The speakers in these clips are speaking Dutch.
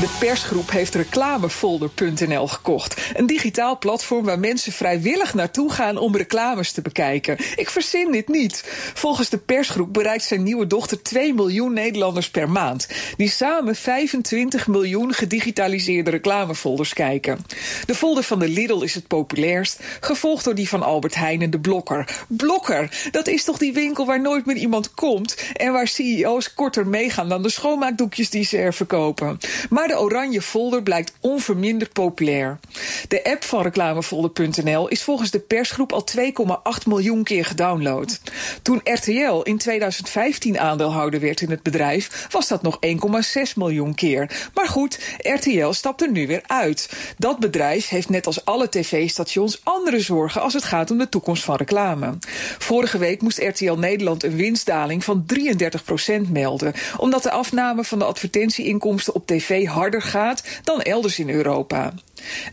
De persgroep heeft reclamefolder.nl gekocht. Een digitaal platform waar mensen vrijwillig naartoe gaan om reclames te bekijken. Ik verzin dit niet. Volgens de persgroep bereikt zijn nieuwe dochter 2 miljoen Nederlanders per maand. Die samen 25 miljoen gedigitaliseerde reclamefolders kijken. De folder van de Lidl is het populairst, gevolgd door die van Albert Heijn en de Blokker. Blokker, dat is toch die winkel waar nooit meer iemand komt en waar CEO's korter meegaan dan de schoonmaakdoekjes die ze er verkopen. Maar de oranje folder blijkt onverminderd populair. De app van reclamefolder.nl is volgens de persgroep al 2,8 miljoen keer gedownload. Toen RTL in 2015 aandeelhouder werd in het bedrijf, was dat nog 1,6 miljoen keer. Maar goed, RTL stapt er nu weer uit. Dat bedrijf heeft net als alle tv-stations andere zorgen als het gaat om de toekomst van reclame. Vorige week moest RTL Nederland een winstdaling van 33% melden, omdat de afname van de advertentieinkomsten op tv harder gaat dan elders in Europa.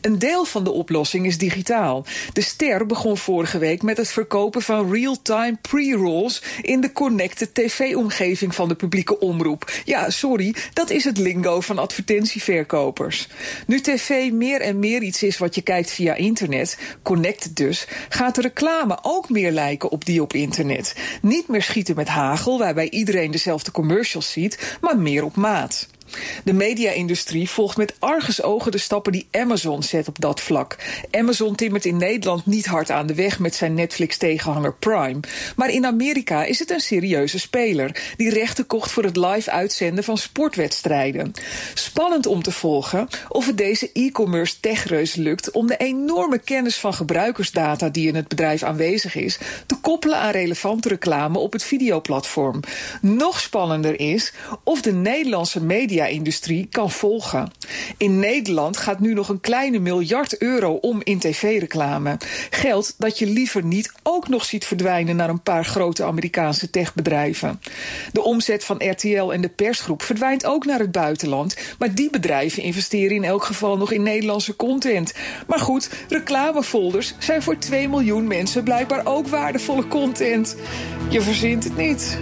Een deel van de oplossing is digitaal. De Ster begon vorige week met het verkopen van real-time pre-rolls in de connected tv-omgeving van de publieke omroep. Ja, sorry, dat is het lingo van advertentieverkopers. Nu tv meer en meer iets is wat je kijkt via internet, connected dus, gaat de reclame ook meer lijken op die op internet. Niet meer schieten met hagel, waarbij iedereen dezelfde commercials ziet, maar meer op maat. De media-industrie volgt met argusogen de stappen die Amazon zet op dat vlak. Amazon timmert in Nederland niet hard aan de weg met zijn Netflix-tegenhanger Prime. Maar in Amerika is het een serieuze speler die rechten kocht voor het live uitzenden van sportwedstrijden. Spannend om te volgen of het deze e-commerce techreus lukt om de enorme kennis van gebruikersdata die in het bedrijf aanwezig is te koppelen aan relevante reclame op het videoplatform. Nog spannender is of de Nederlandse media industrie kan volgen. In Nederland gaat nu nog een kleine miljard euro om in tv-reclame. Geld dat je liever niet ook nog ziet verdwijnen naar een paar grote Amerikaanse techbedrijven. De omzet van RTL en de persgroep verdwijnt ook naar het buitenland, maar die bedrijven investeren in elk geval nog in Nederlandse content. Maar goed, reclamefolders zijn voor 2 miljoen mensen blijkbaar ook waardevolle content. Je verzint het niet.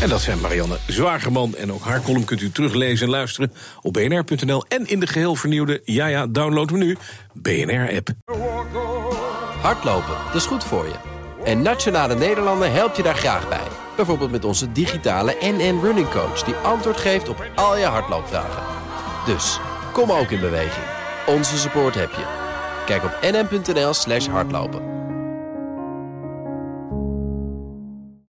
En dat zijn Marianne Zwagerman. En ook haar column kunt u teruglezen en luisteren op bnr.nl. En in de geheel vernieuwde, ja ja, download we nu, BNR-app. Hardlopen, dat is goed voor je. En Nationale Nederlanden helpt je daar graag bij. Bijvoorbeeld met onze digitale NN Running Coach... die antwoord geeft op al je hardloopvragen. Dus, kom ook in beweging. Onze support heb je. Kijk op nn.nl slash hardlopen.